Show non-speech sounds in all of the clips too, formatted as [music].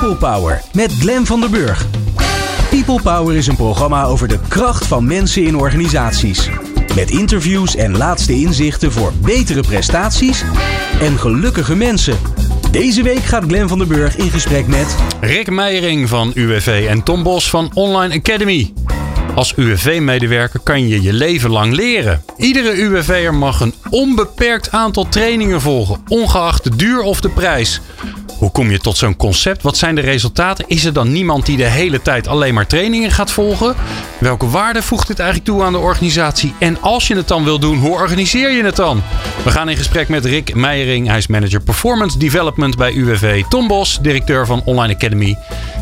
People Power met Glen van der Burg. People Power is een programma over de kracht van mensen in organisaties. Met interviews en laatste inzichten voor betere prestaties en gelukkige mensen. Deze week gaat Glen van der Burg in gesprek met Rick Meijering van UWV en Tom Bos van Online Academy. Als UWV-medewerker kan je je leven lang leren. Iedere UWV'er mag een onbeperkt aantal trainingen volgen, ongeacht de duur of de prijs. Hoe kom je tot zo'n concept? Wat zijn de resultaten? Is er dan niemand die de hele tijd alleen maar trainingen gaat volgen? Welke waarde voegt dit eigenlijk toe aan de organisatie? En als je het dan wil doen, hoe organiseer je het dan? We gaan in gesprek met Rick Meijering. Hij is manager Performance Development bij UWV. Tom Bos, directeur van Online Academy.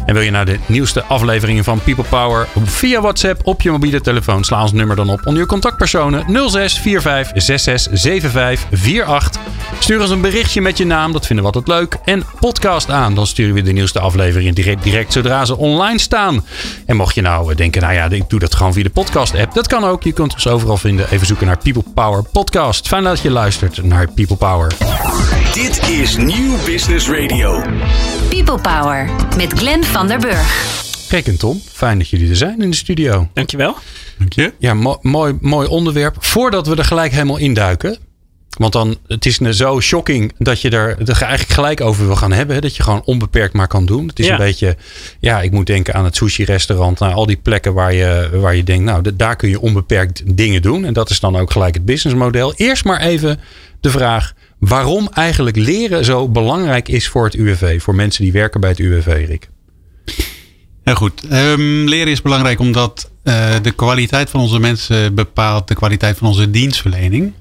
En wil je nou de nieuwste afleveringen van People Power via WhatsApp op je mobiele telefoon? Sla ons nummer dan op onder je contactpersonen 06 45 66 75 48. Stuur ons een berichtje met je naam, dat vinden we altijd leuk. En podcast aan, dan sturen we de nieuwste afleveringen direct, direct zodra ze online staan. En mocht je nou denken, nou ja, ik doe dat gewoon via de podcast app. Dat kan ook, je kunt ons overal vinden. Even zoeken naar People Power Podcast. Fijn dat je luistert naar People Power. Dit is Nieuw Business Radio. People Power met Glenn van der Burg. Rick en Tom, fijn dat jullie er zijn in de studio. Dankjewel. Dank je. Ja, mo mooi, mooi onderwerp. Voordat we er gelijk helemaal induiken. Want dan, het is zo shocking dat je er, er eigenlijk gelijk over wil gaan hebben. Dat je gewoon onbeperkt maar kan doen. Het is Ja. een beetje, ja, ik moet denken aan het sushi-restaurant. Nou, al die plekken waar je, waar je denkt, nou, daar kun je onbeperkt dingen doen. En dat is dan ook gelijk het businessmodel. Eerst maar even de vraag waarom eigenlijk leren zo belangrijk is voor het UWV. Voor mensen die werken bij het UWV, Rick. Heel goed. Ehm, leren is belangrijk omdat eh, de kwaliteit van onze mensen bepaalt de kwaliteit van onze dienstverlening.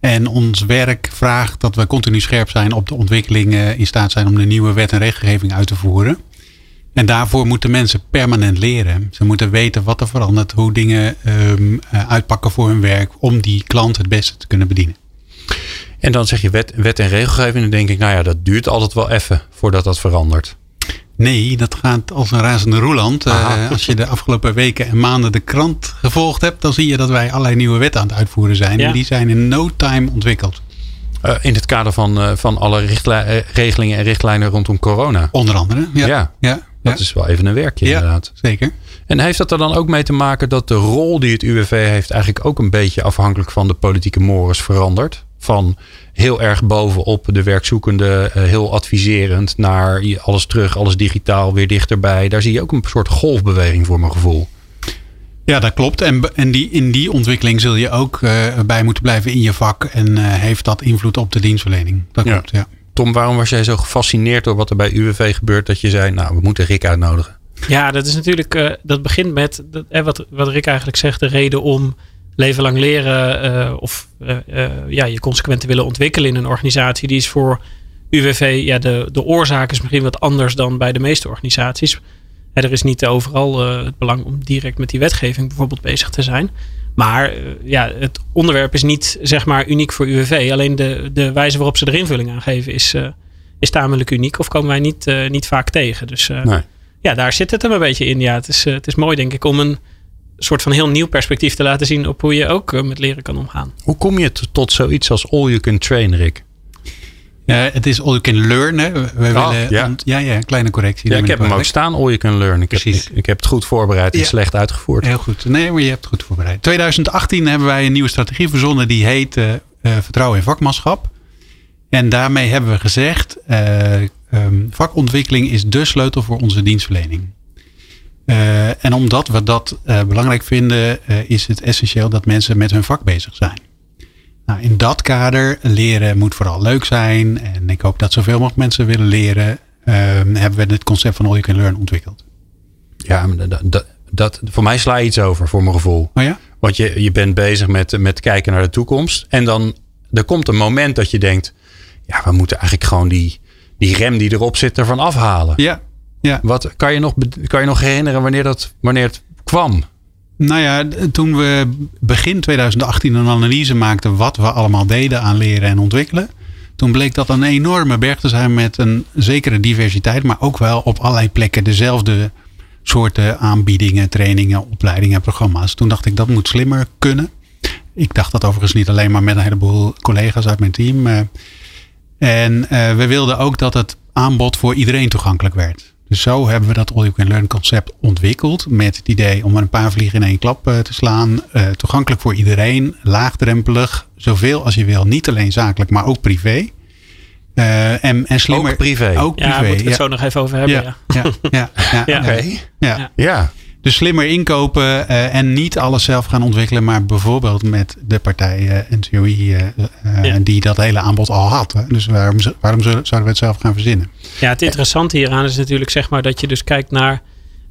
En ons werk vraagt dat we continu scherp zijn op de ontwikkelingen, in staat zijn om de nieuwe wet en regelgeving uit te voeren. En daarvoor moeten mensen permanent leren. Ze moeten weten wat er verandert, hoe dingen ehm, eh, uitpakken voor hun werk, om die klant het beste te kunnen bedienen. En dan zeg je wet, wet en regelgeving. Dan denk ik, nou ja, dat duurt altijd wel even voordat dat verandert. Nee, dat gaat als een razende roeland. Eh, als je de afgelopen weken en maanden de krant gevolgd hebt, dan zie je dat wij allerlei nieuwe wetten aan het uitvoeren zijn. Ja. En die zijn in no time ontwikkeld. Eh, in het kader van, eh, van alle regelingen en richtlijnen rondom corona. Onder andere. Ja, Ja, ja, Dat is wel even een werkje Ja. inderdaad. zeker. En heeft dat er dan ook mee te maken dat de rol die het UWV heeft eigenlijk ook een beetje afhankelijk van de politieke mores verandert? Van heel erg bovenop de werkzoekende, eh, heel adviserend naar alles terug, alles digitaal, weer dichterbij. Daar zie je ook een soort golfbeweging voor mijn gevoel. Ja, dat klopt. En, en die, in die ontwikkeling zul je ook eh, bij moeten blijven in je vak. En eh, heeft dat invloed op de dienstverlening. Dat Ja. klopt, ja. Tom, waarom was jij zo gefascineerd door wat er bij UWV gebeurt dat je zei, nou, we moeten Rick uitnodigen? Ja, dat is natuurlijk, eh, dat begint met dat, eh, wat, wat Rick eigenlijk zegt, de reden om leven lang leren eh, of eh, eh, ja, je consequent willen ontwikkelen in een organisatie. Die is voor UWV, ja, de, de oorzaak is misschien wat anders dan bij de meeste organisaties. Er is niet overal het belang om direct met die wetgeving bijvoorbeeld bezig te zijn. Maar ja, het onderwerp is niet zeg maar uniek voor UWV. Alleen de, de wijze waarop ze er invulling aan geven is, is tamelijk uniek. Of komen wij niet, niet vaak tegen. Dus Nee. ja, daar zit het hem een beetje in. Ja, het is, het is mooi, denk ik, om een soort van heel nieuw perspectief te laten zien op hoe je ook eh, met leren kan omgaan. Hoe kom je tot zoiets als all you can train, Rick? Ja, het is all you can learn. Hè. We we Oh, willen, ja. want- ja, kleine correctie. Ja, ik heb hem ook staan, all you can learn. Ik, heb, Precies. ik, ik heb het goed voorbereid en Ja. slecht uitgevoerd. Heel goed. Nee, maar je hebt het goed voorbereid. 2018 hebben wij een nieuwe strategie verzonnen die heet eh, eh, Vertrouwen in vakmanschap. En daarmee hebben we gezegd, eh, ehm, vakontwikkeling is de sleutel voor onze dienstverlening. Eh, en omdat we dat eh, belangrijk vinden, eh, is het essentieel dat mensen met hun vak bezig zijn. Nou, in dat kader, leren moet vooral leuk zijn. En ik hoop dat zoveel mogelijk mensen willen leren. ehm, hebben we het concept van All You Can Learn ontwikkeld. Ja, dat, dat, voor mij sla je iets over, voor mijn gevoel. Oh ja? Want je, je bent bezig met, met kijken naar de toekomst. En dan er komt een moment dat je denkt... Ja, we moeten eigenlijk gewoon die, die rem die erop zit ervan afhalen. Ja. Ja. Wat, kan, je nog, kan je nog herinneren wanneer, dat, wanneer het kwam? Nou ja, toen we begin 2018 een analyse maakten wat we allemaal deden aan leren en ontwikkelen. Toen bleek dat een enorme berg te zijn met een zekere diversiteit, maar ook wel op allerlei plekken dezelfde soorten aanbiedingen, trainingen, opleidingen en programma's. Toen dacht ik dat moet slimmer kunnen. Ik dacht dat overigens niet alleen maar met een heleboel collega's uit mijn team. eh. En eh, we wilden ook dat het aanbod voor iedereen toegankelijk werd. Dus zo hebben we dat All You Can Learn concept ontwikkeld. Met het idee om er een paar vliegen in één klap eh, te slaan. Uh, toegankelijk voor iedereen. Laagdrempelig. Zoveel als je wil. Niet alleen zakelijk, maar ook privé. Uh, en, en slimmer. Ook privé. Ook privé. Ja, moeten we het zo nog even over hebben. Ja, ja, ja. ja, ja. [laughs] Oké. Ja. ja. Dus slimmer inkopen uh, en niet alles zelf gaan ontwikkelen, maar bijvoorbeeld met de partij uh, NCOI uh, ja. die dat hele aanbod al had. Hè? Dus waarom, waarom zouden we het zelf gaan verzinnen? Ja, het interessante hieraan is natuurlijk zeg maar, dat je dus kijkt naar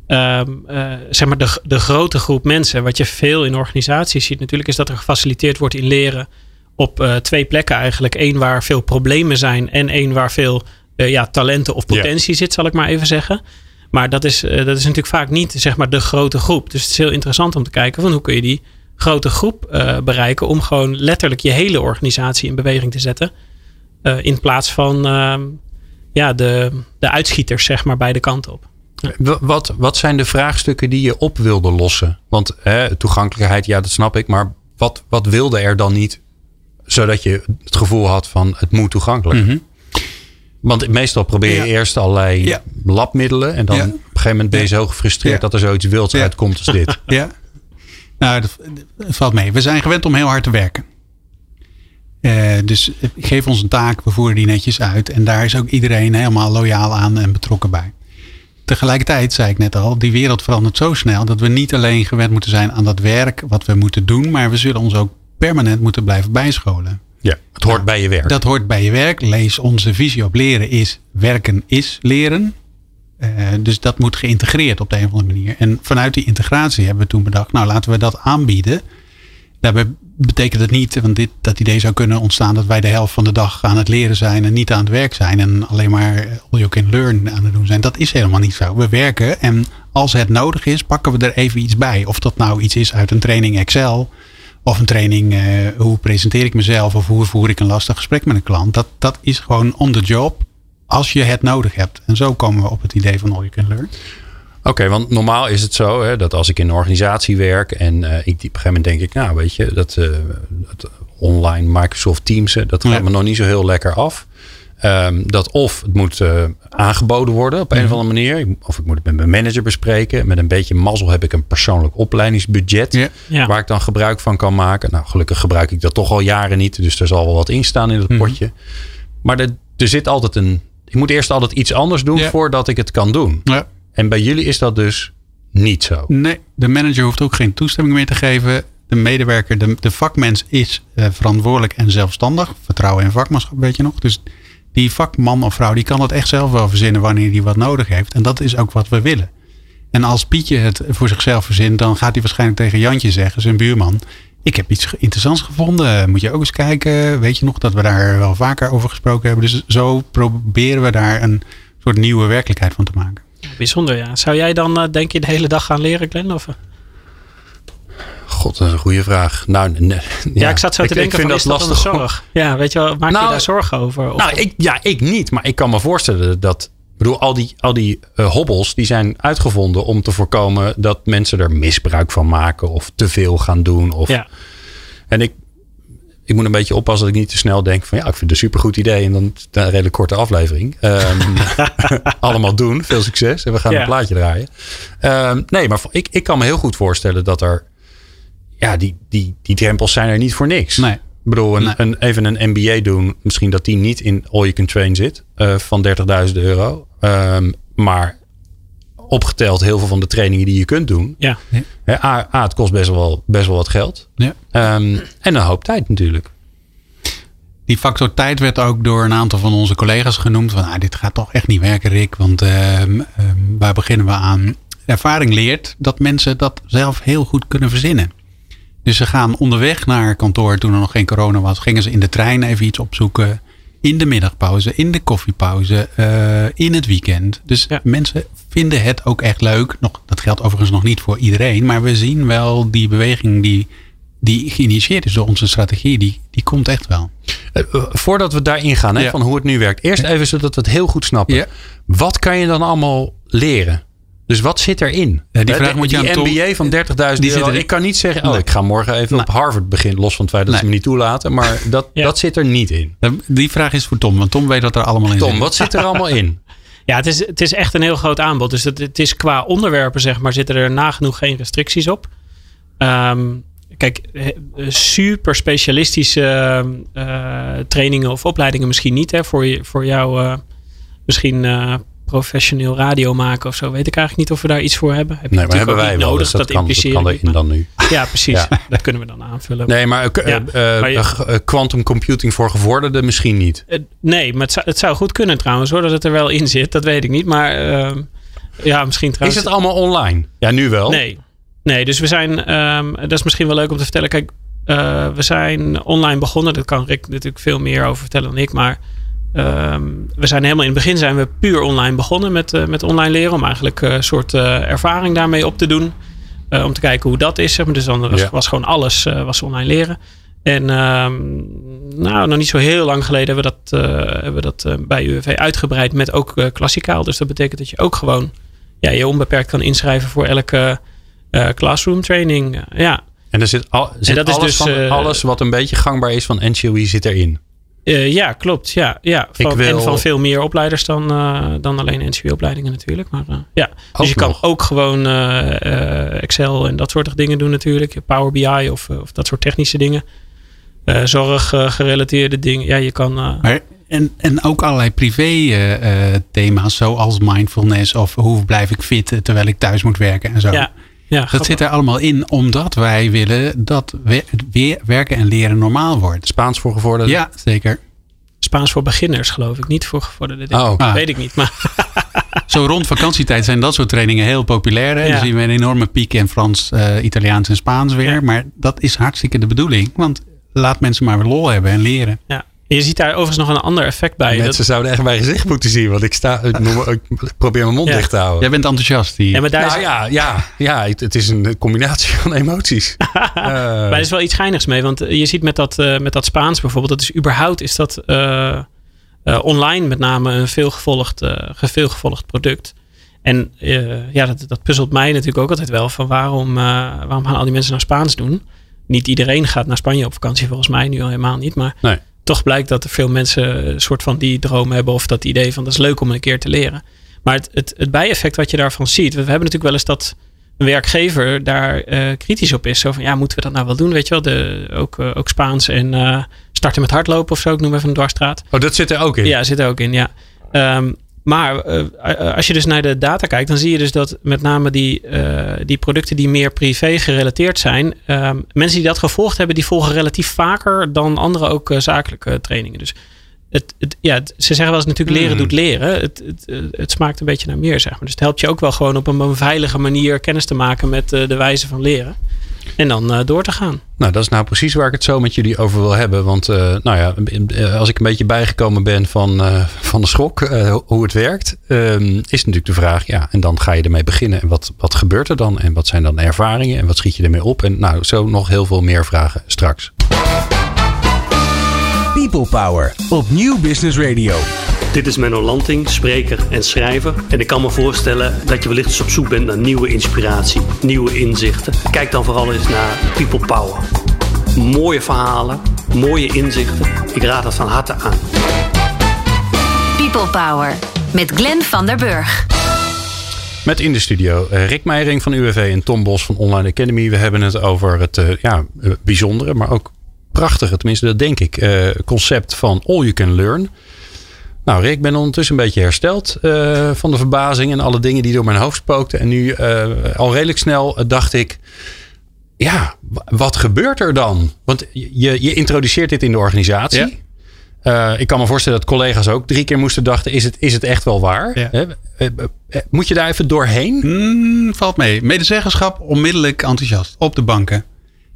um, zeg maar de, de grote groep mensen. Wat je veel in organisaties ziet natuurlijk is dat er gefaciliteerd wordt in leren op twee plekken eigenlijk. Eén waar veel problemen zijn en één waar veel ja, talenten of potentie zit, zal ik maar even zeggen. Maar dat is, dat is natuurlijk vaak niet zeg maar, de grote groep. Dus het is heel interessant om te kijken van hoe kun je die grote groep uh, bereiken om gewoon letterlijk je hele organisatie in beweging te zetten. Uh, in plaats van uh, ja, de, de uitschieters zeg maar beide kanten op. Wat, wat zijn de vraagstukken die je op wilde lossen? Want hè, toegankelijkheid, ja dat snap ik. Maar wat, wat wilde er dan niet zodat je het gevoel had van het moet toegankelijk? Mm -hmm. Want meestal probeer je eerst allerlei labmiddelen. En dan op een gegeven moment ben je zo gefrustreerd dat er zoiets wilds uitkomt als dit. [laughs] Ja, nou, dat, dat valt mee. We zijn gewend om heel hard te werken. Eh, dus geef ons een taak, we voeren die netjes uit. En daar is ook iedereen helemaal loyaal aan en betrokken bij. Tegelijkertijd, zei ik net al, die wereld verandert zo snel dat we niet alleen gewend moeten zijn aan dat werk wat we moeten doen, maar we zullen ons ook permanent moeten blijven bijscholen. Ja, het hoort bij je werk. Dat hoort bij je werk. Lees onze visie op leren is werken is leren. Uh, dus dat moet geïntegreerd op de een of andere manier. En vanuit die integratie hebben we toen bedacht, nou laten we dat aanbieden. Daarbij betekent het niet, want dit, dat idee zou kunnen ontstaan dat wij de helft van de dag aan het leren zijn en niet aan het werk zijn en alleen maar all you can learn aan het doen zijn. Dat is helemaal niet zo. We werken en als het nodig is, pakken we er even iets bij. Of dat nou iets is uit een training Excel of een training uh, hoe presenteer ik mezelf of hoe voer ik een lastig gesprek met een klant. Dat, dat is gewoon on the job als je het nodig hebt. En zo komen we op het idee van all you can learn. Oké, okay, want normaal is het zo hè, dat als ik in een organisatie werk en uh, ik, op een gegeven moment denk ik, nou weet je, dat, uh, dat online Microsoft Teams, dat gaat ja. me nog niet zo heel lekker af. Um, dat of het moet uh, aangeboden worden op een Mhm. of andere manier. Of ik moet het met mijn manager bespreken. Met een beetje mazzel heb ik een persoonlijk opleidingsbudget. Ja. Ja. Waar ik dan gebruik van kan maken. Nou, gelukkig gebruik ik dat toch al jaren niet. Dus er zal wel wat in staan in het Mhm. potje. Maar er, er zit altijd een. Ik moet eerst altijd iets anders doen Ja. voordat ik het kan doen. Ja. En bij jullie is dat dus niet zo. Nee, de manager hoeft ook geen toestemming meer te geven. De medewerker, de, de vakmens is uh, verantwoordelijk en zelfstandig. Vertrouwen in vakmanschap, weet je nog. Dus die vakman of vrouw die kan het echt zelf wel verzinnen wanneer hij wat nodig heeft. En dat is ook wat we willen. En als Pietje het voor zichzelf verzint, dan gaat hij waarschijnlijk tegen Jantje zeggen, zijn buurman. Ik heb iets interessants gevonden. Moet je ook eens kijken. Weet je nog dat we daar wel vaker over gesproken hebben. Dus zo proberen we daar een soort nieuwe werkelijkheid van te maken. Bijzonder, ja. Zou jij dan, uh, denk je, de hele dag gaan leren, Glenn? Of? God, dat is een goede vraag. Nou, nee, ja, ja, ik zat zo te ik, denken ik van, vind is dat lastig. zorg? Ja, weet je wel, maak Nou, je daar zorgen over? Of Nou, ik, ja, ik niet. Maar ik kan me voorstellen dat... Ik bedoel, al die, al die uh, hobbels die zijn uitgevonden om te voorkomen dat mensen er misbruik van maken of te veel gaan doen. Of, ja. En ik, ik moet een beetje oppassen dat ik niet te snel denk van ja, ik vind het een supergoed idee en dan een redelijk korte aflevering. Um, [laughs] allemaal doen, veel succes en we gaan Ja. een plaatje draaien. Um, nee, maar ik, ik kan me heel goed voorstellen dat er, ja, die, die, die drempels zijn er niet voor niks. Nee. Ik bedoel, een, Nee. een, even een MBA doen, misschien dat die niet in All You Can Train zit uh, van 30.000 euro. Um, maar opgeteld heel veel van de trainingen die je kunt doen. Ja. Hè, A, A, het kost best wel, best wel wat geld. Ja. Um, en een hoop tijd natuurlijk. Die factor tijd werd ook door een aantal van onze collega's genoemd. Van, ah, dit gaat toch echt niet werken, Rick. Want uh, um, waar beginnen we aan? Ervaring leert dat mensen dat zelf heel goed kunnen verzinnen. Dus ze gaan onderweg naar kantoor toen er nog geen corona was. Gingen ze in de trein even iets opzoeken. In de middagpauze, in de koffiepauze, uh, in het weekend. Dus Ja. mensen vinden het ook echt leuk. Nog, dat geldt overigens nog niet voor iedereen. Maar we zien wel die beweging die, die geïnitieerd is door onze strategie. Die, die komt echt wel. Uh, voordat we daarin gaan, hè, Ja. van hoe het nu werkt. Eerst even zodat we het heel goed snappen. Ja. Wat kan je dan allemaal leren? Dus wat zit erin? Ja, die Hè, vraag de- moet je die aan Tom- MBA van 30.000 Die zit euro. Ik kan niet zeggen, oh, Nee. ik ga morgen even Nee. op Harvard beginnen. Los van het feit dat Nee. ze me niet toelaten. Maar [laughs] dat, Ja. dat zit er niet in. Die vraag is voor Tom, want Tom weet wat er allemaal in zit. Tom, wat zit er allemaal in? [laughs] Ja, het is, het is echt een heel groot aanbod. Dus het, het is qua onderwerpen, zeg maar, zitten er nagenoeg geen restricties op. Ehm, kijk, eh, super specialistische eh, trainingen of opleidingen misschien niet. Hè, voor, je, voor jou uh, misschien professioneel radio maken of zo. Weet ik eigenlijk niet of we daar iets voor hebben. Heb nee, maar hebben wij wel. Nodig, dus dat, dat kan, dat kan erin dan nu. Ja, precies. [laughs] Dat kunnen we dan aanvullen. Nee, maar quantum computing voor gevorderden misschien niet. nee, maar het zou, het zou, goed kunnen trouwens hoor. Dat het er wel in zit. Dat weet ik niet. Maar ehm, ja, misschien trouwens. Is het allemaal online? Ja, nu wel. Nee. Nee, dus we zijn, um, dat is misschien wel leuk om te vertellen. Kijk, we zijn online begonnen. Daar kan Rick natuurlijk veel meer over vertellen dan ik. Maar um, we zijn helemaal in het begin zijn we puur online begonnen met, uh, met online leren. Om eigenlijk een soort uh, ervaring daarmee op te doen. om te kijken hoe dat is. Zeg maar. Dus dan was, ja. was gewoon alles was online leren. En um, nou, nog niet zo heel lang geleden hebben we dat, hebben we dat bij UWV uitgebreid met ook klassikaal. Dus dat betekent dat je ook gewoon ja, je onbeperkt kan inschrijven voor elke classroom training. Ja. En er zit, al, zit dat alles, is dus, van, uh, alles wat een beetje gangbaar is van NCOE zit erin. Ja, klopt. Ja, ja. Van, wil... En van veel meer opleiders dan, dan alleen NCOE-opleidingen natuurlijk. Maar, ja. Dus je kan ook gewoon Excel en dat soort dingen doen natuurlijk. Power BI of, of dat soort technische dingen. zorg gerelateerde dingen. Ja, je kan... Maar en, en ook allerlei privé thema's zoals mindfulness of hoe blijf ik fit terwijl ik thuis moet werken en zo. Ja. Ja, dat zit er allemaal in omdat wij willen dat weer werken en leren normaal wordt. Spaans voor gevorderden? Ja, zeker. Spaans voor beginners geloof ik, niet voor gevorderden. Oh. Ah. Weet ik niet. Maar [laughs] Zo rond vakantietijd zijn dat soort trainingen heel populair. Ja. Dan zien we een enorme piek in Frans, uh, Italiaans en Spaans weer. Ja. Maar dat is hartstikke de bedoeling. Want laat mensen maar weer lol hebben en leren. Ja, je ziet daar overigens nog een ander effect bij. Mensen zouden echt mijn gezicht moeten zien. Want ik, sta, ik, [laughs] ik probeer mijn mond dicht te houden. Jij bent enthousiast. Ja, maar daar nou, ja, ja, ja, het is een combinatie van emoties. uh. [laughs] Maar er is wel iets geinigs mee. Want je ziet met dat, uh, met dat Spaans bijvoorbeeld. Dat is überhaupt is dat uh, online met name een veelgevolgd, veelgevolgd product. En ja, dat, dat puzzelt mij natuurlijk ook altijd wel. Van waarom, waarom gaan al die mensen naar Spaans doen? Niet iedereen gaat naar Spanje op vakantie volgens mij. Nu al helemaal niet. Maar... Nee toch blijkt dat er veel mensen een soort van die droom hebben of dat idee van dat is leuk om een keer te leren. Maar het, het, het bijeffect wat je daarvan ziet, we hebben natuurlijk wel eens dat een werkgever daar uh, kritisch op is. Zo van ja, moeten we dat nou wel doen? Weet je wel, de, ook, uh, ook Spaans en uh, starten met hardlopen of zo, ik noem even een dwarsstraat. Oh, dat zit er ook in? Ja, zit er ook in, ja. Um, maar uh, als je dus naar de data kijkt, dan zie je dus dat met name die, uh, die producten die meer privé gerelateerd zijn, uh, mensen die dat gevolgd hebben, die volgen relatief vaker dan andere ook zakelijke trainingen. Dus het, het, ja, het, ze zeggen wel eens natuurlijk leren hmm. doet leren. Het, het, het, smaakt een beetje naar meer, zeg maar. Dus het helpt je ook wel gewoon op een, een veilige manier kennis te maken met de wijze van leren. En dan uh, door te gaan. Nou, dat is nou precies waar ik het zo met jullie over wil hebben. Want uh, nou ja, als ik een beetje bijgekomen ben van, uh, van de schok, hoe het werkt, ehm, is natuurlijk de vraag, ja, en dan ga je ermee beginnen. En wat, wat gebeurt er dan? En wat zijn dan ervaringen? En wat schiet je ermee op? En nou, zo nog heel veel meer vragen straks. People Power op Nieuw Business Radio. Dit is Menno Lanting, spreker en schrijver. En ik kan me voorstellen dat je wellicht eens op zoek bent naar nieuwe inspiratie, nieuwe inzichten. Kijk dan vooral eens naar People Power. Mooie verhalen, mooie inzichten. Ik raad het van harte aan. People Power met Glenn van der Burg. Met in de studio eh, Rick Meijering van UWV en Tom Bos van Online Academy. We hebben het over het uh, ja, eh, bijzondere, maar ook prachtige, tenminste dat denk ik, concept van All You Can Learn. Nou, Rick, ik ben ondertussen een beetje hersteld uh, van de verbazing en alle dingen die door mijn hoofd spookten. En nu uh, al redelijk snel dacht ik, ja, wat gebeurt er dan? Want je, je introduceert dit in de organisatie. Ja. Ik kan me voorstellen dat collega's ook drie keer moesten dachten: is het, is het echt wel waar? Ja. Moet je daar even doorheen? Mm, valt mee. Medezeggenschap onmiddellijk enthousiast op de banken.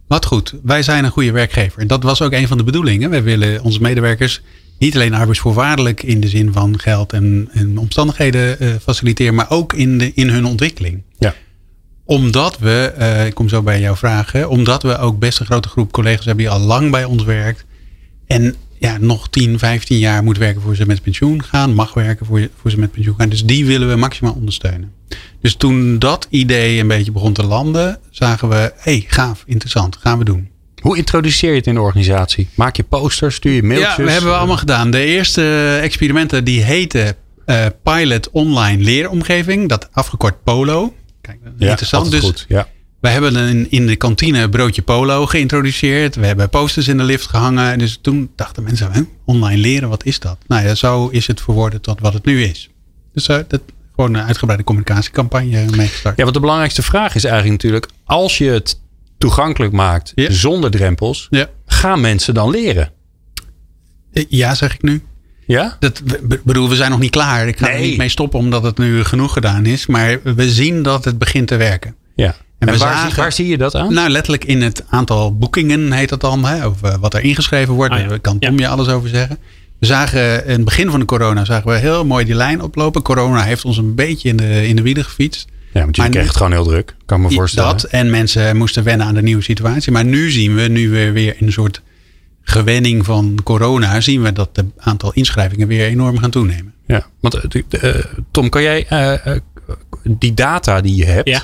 Wat goed, wij zijn een goede werkgever. Dat was ook een van de bedoelingen. Wij willen onze medewerkers niet alleen arbeidsvoorwaardelijk in de zin van geld en, en omstandigheden uh, faciliteren, maar ook in, de, in hun ontwikkeling. Ja. Omdat we, uh, ik kom zo bij jouw vragen, omdat we ook best een grote groep collega's hebben die al lang bij ons werkt. En ja, nog 10, 15 jaar moet werken voor ze met pensioen gaan, mag werken voor, voor ze met pensioen gaan. Dus die willen we maximaal ondersteunen. Dus toen dat idee een beetje begon te landen, zagen we, hé, hey, gaaf, interessant, gaan we doen. Hoe introduceer je het in de organisatie? Maak je posters, stuur je mailtjes? Ja, dat hebben we allemaal gedaan. De eerste experimenten die heten eh, pilot online leeromgeving, dat afgekort POLO. Kijk, interessant. altijd Dus goed. Ja. wij hebben een, in de kantine broodje Polo geïntroduceerd. We hebben posters in de lift gehangen. Dus toen dachten mensen, hè, online leren, wat is dat? Nou ja, zo is het verworden tot wat het nu is. Dus eh, dat gewoon een uitgebreide communicatiecampagne meegestart. ja, want de belangrijkste vraag is eigenlijk natuurlijk... als je het toegankelijk maakt Ja. zonder drempels... Ja. gaan mensen dan leren? Eh, Ja, zeg ik nu. Ja? Dat, bedoel, we zijn nog niet klaar. Ik ga er niet mee stoppen omdat het nu genoeg gedaan is. Maar we zien dat het begint te werken. Ja. En, waar, zagen- waar zie je dat aan? Nou, letterlijk in het aantal boekingen heet dat dan. Hè, of eh, wat er ingeschreven wordt. Ah, ja. Daar kan Tom je alles over zeggen. We zagen in het begin van de corona zagen we heel mooi die lijn oplopen. Corona heeft ons een beetje in de, in de wielen gefietst. Ja, want je maar kreeg nu- het gewoon heel druk. Kan me voorstellen. Dat en mensen moesten wennen aan de nieuwe situatie. Maar nu zien we, nu we weer in een soort gewenning van corona, zien we dat het aantal inschrijvingen weer enorm gaan toenemen. Ja, want eh, eh, Tom, kan jij eh, die data die je hebt, Ja.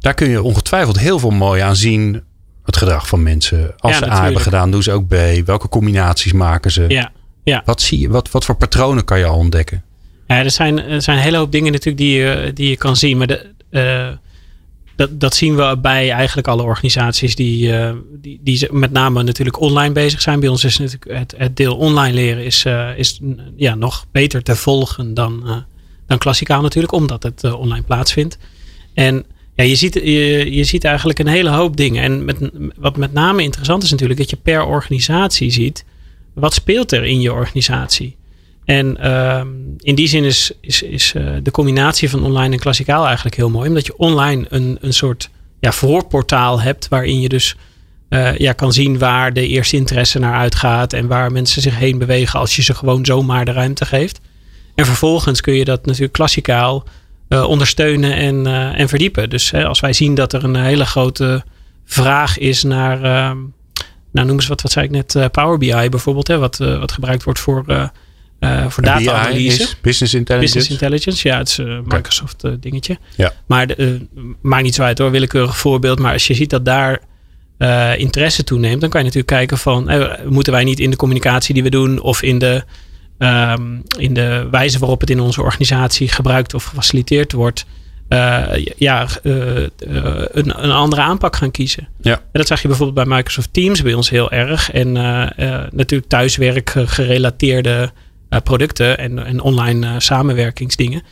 daar kun je ongetwijfeld heel veel mooi aan zien. Het gedrag van mensen. Als Ja, ze A hebben gedaan, doen ze ook B. Welke combinaties maken ze? Ja, ja. Wat zie je? Wat, wat voor patronen kan je al ontdekken? Ja, er zijn, er zijn een hele hoop dingen natuurlijk die je, die je kan zien. Maar de, eh, dat, dat zien we bij eigenlijk alle organisaties die, eh, die, die met name natuurlijk online bezig zijn. Bij ons is natuurlijk het, het deel online leren is, eh, is ja, nog beter te volgen dan, dan klassikaal natuurlijk. Omdat het online plaatsvindt. En ja, je, ziet, je, je ziet eigenlijk een hele hoop dingen. En met, wat met name interessant is natuurlijk dat je per organisatie ziet. Wat speelt er in je organisatie? En ehm, in die zin is, is, is eh, de combinatie van online en klassikaal eigenlijk heel mooi. Omdat je online een, een soort ja, voorportaal hebt waarin je dus eh, ja, kan zien waar de eerste interesse naar uitgaat. En waar mensen zich heen bewegen als je ze gewoon zomaar de ruimte geeft. En vervolgens kun je dat natuurlijk klassikaal eh, ondersteunen en, en verdiepen. Dus hè, als wij zien dat er een hele grote vraag is naar, ehm, nou noem eens wat, wat zei ik net, Power BI bijvoorbeeld, hè, wat, wat gebruikt wordt voor, eh eh voor data-analyse. Business Intelligence. Business Intelligence, ja, het is een Microsoft eh, dingetje. Ja. Maar de, eh, maakt niet zo uit hoor, willekeurig voorbeeld. Maar als je ziet dat daar eh, interesse toeneemt, dan kan je natuurlijk kijken van, eh, moeten wij niet in de communicatie die we doen of in de, ehm, in de wijze waarop het in onze organisatie gebruikt of gefaciliteerd wordt, eh, ja, eh, eh, een, een andere aanpak gaan kiezen. Ja. En dat zag je bijvoorbeeld bij Microsoft Teams bij ons heel erg. En eh, eh, natuurlijk thuiswerk eh, gerelateerde eh, producten en, en online eh, samenwerkingsdingen.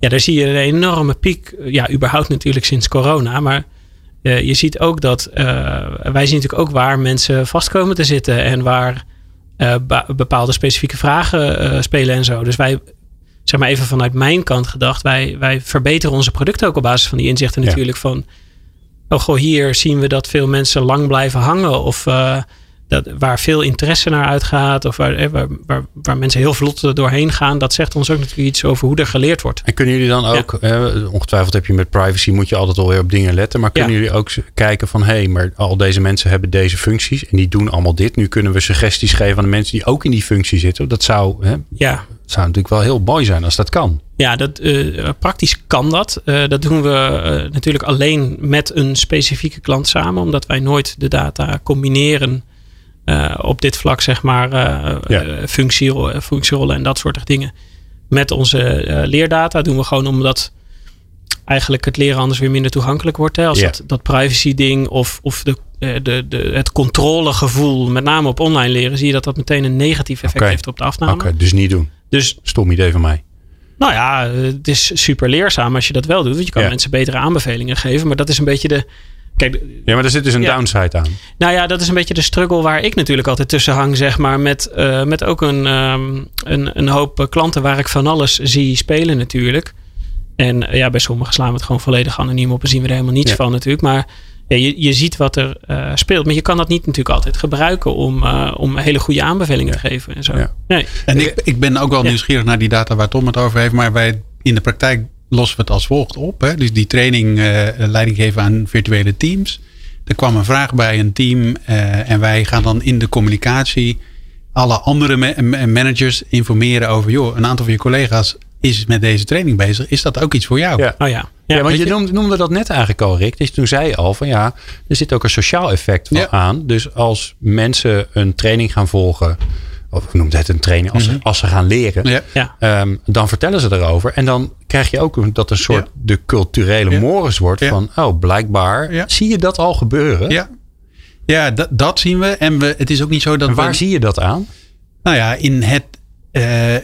Ja, daar zie je een enorme piek. eh, Ja, überhaupt natuurlijk sinds corona. Maar eh, je ziet ook dat eh, wij zien natuurlijk ook waar mensen vast komen te zitten en waar eh, bepaalde specifieke vragen eh, spelen en zo. Dus wij, zeg maar even vanuit mijn kant gedacht, wij, wij verbeteren onze producten ook op basis van die inzichten Ja. natuurlijk van. Oh, goh, hier zien we dat veel mensen lang blijven hangen. Of eh, dat, waar veel interesse naar uitgaat. Of waar, eh, waar, waar, waar mensen heel vlot doorheen gaan. Dat zegt ons ook natuurlijk iets over hoe er geleerd wordt. En kunnen jullie dan ook, eh, ongetwijfeld heb je met privacy, moet je altijd wel weer op dingen letten. Maar kunnen Ja. jullie ook kijken van, hé, hey, maar al deze mensen hebben deze functies en die doen allemaal dit. Nu kunnen we suggesties geven aan de mensen die ook in die functie zitten. Dat zou, hè, Ja, zou natuurlijk wel heel mooi zijn als dat kan. Ja, dat, eh, praktisch kan dat. Dat doen we natuurlijk alleen met een specifieke klant samen, omdat wij nooit de data combineren eh, op dit vlak, zeg maar, Ja. eh, functierollen, en dat soort dingen. Met onze leerdata doen we gewoon omdat eigenlijk het leren anders weer minder toegankelijk wordt. Hè? Als Ja. dat, dat privacy ding of, of de, de, de, het controlegevoel, met name op online leren, zie je dat dat meteen een negatief effect Oké. heeft op de Oké, afname. dus niet doen. Dus Stom idee van mij. nou ja, het is super leerzaam als je dat wel doet. Want je kan Ja. mensen betere aanbevelingen geven. Maar dat is een beetje de. Kijk, Ja, maar er zit dus een Ja. downside aan. nou ja, dat is een beetje de struggle waar ik natuurlijk altijd tussen hang, zeg maar. Met, eh, met ook een, ehm, een, een hoop eh, klanten waar ik van alles zie spelen natuurlijk. En eh, ja, bij sommigen slaan we het gewoon volledig anoniem op en zien we er helemaal niets Ja. van natuurlijk. Maar ja, je, je ziet wat er eh, speelt. Maar je kan dat niet natuurlijk altijd gebruiken om, eh, om hele goede aanbevelingen te geven en zo. Ja. Nee. En ik, ik ben ook wel Ja. nieuwsgierig naar die data waar Tom het over heeft. Maar wij in de praktijk lossen we het als volgt op. Hè? Dus die training eh, leiding geven aan virtuele teams. Er kwam een vraag bij een team. eh, en wij gaan dan in de communicatie alle andere ma- ma- managers informeren over... joh, een aantal van je collega's is met deze training bezig. Is dat ook iets voor jou? Ja. Oh ja. Ja, want je noemde, noemde dat net eigenlijk al, Rick. Dus toen zei je al van ja, er zit ook een sociaal effect van Ja. aan. Dus als mensen een training gaan volgen of noemt het een training, als, ze, als ze gaan leren. Ja. Ja. Ehm, dan vertellen ze erover. En dan krijg je ook dat een soort Ja. de culturele Ja. mores wordt Ja. van, oh, blijkbaar Ja. zie je dat al gebeuren. Ja, ja dat, dat zien we. En we, het is ook niet zo dat En waar we... zie je dat aan? Nou ja, in het,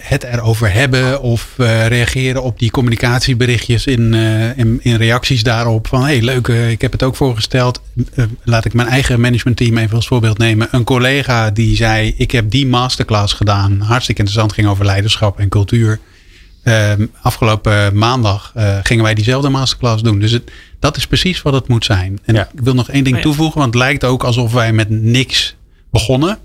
het erover hebben of eh, reageren op die communicatieberichtjes in, eh, in, in reacties daarop. Van hey, leuk, eh, ik heb het ook voorgesteld. Eh, laat ik mijn eigen managementteam even als voorbeeld nemen. Een collega die zei: Ik heb die masterclass gedaan. Hartstikke interessant, ging over leiderschap en cultuur. Ehm, afgelopen maandag eh, gingen wij diezelfde masterclass doen. Dus het, dat is precies wat het moet zijn. En Ja. ik wil nog één ding Oh ja. toevoegen, want het lijkt ook alsof wij met niks begonnen.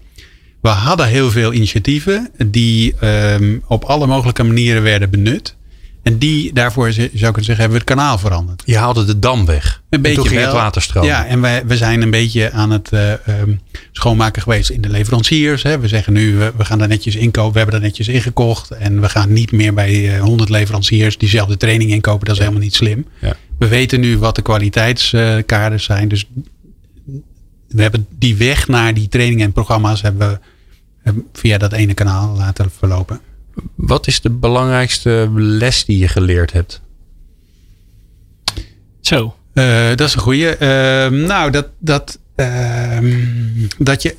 We hadden heel veel initiatieven die ehm, op alle mogelijke manieren werden benut. En die, daarvoor zou ik kunnen zeggen, hebben we het kanaal veranderd. Je haalde de dam weg. Een beetje en toen ging wel. het water. Ja, en wij, we zijn een beetje aan het eh, ehm, schoonmaken geweest in de leveranciers. Hè. We zeggen nu, we, we gaan daar netjes inkopen. We hebben daar netjes ingekocht. En we gaan niet meer bij eh, 100 leveranciers diezelfde training inkopen. Dat is helemaal niet slim. Ja. We weten nu wat de kwaliteitskaders zijn. Dus we hebben die weg naar die trainingen en programma's hebben we via dat ene kanaal laten verlopen. Wat is de belangrijkste les die je geleerd hebt? Zo. Eh, dat is een goeie. Ehm, nou, dat, dat, ehm, dat, je,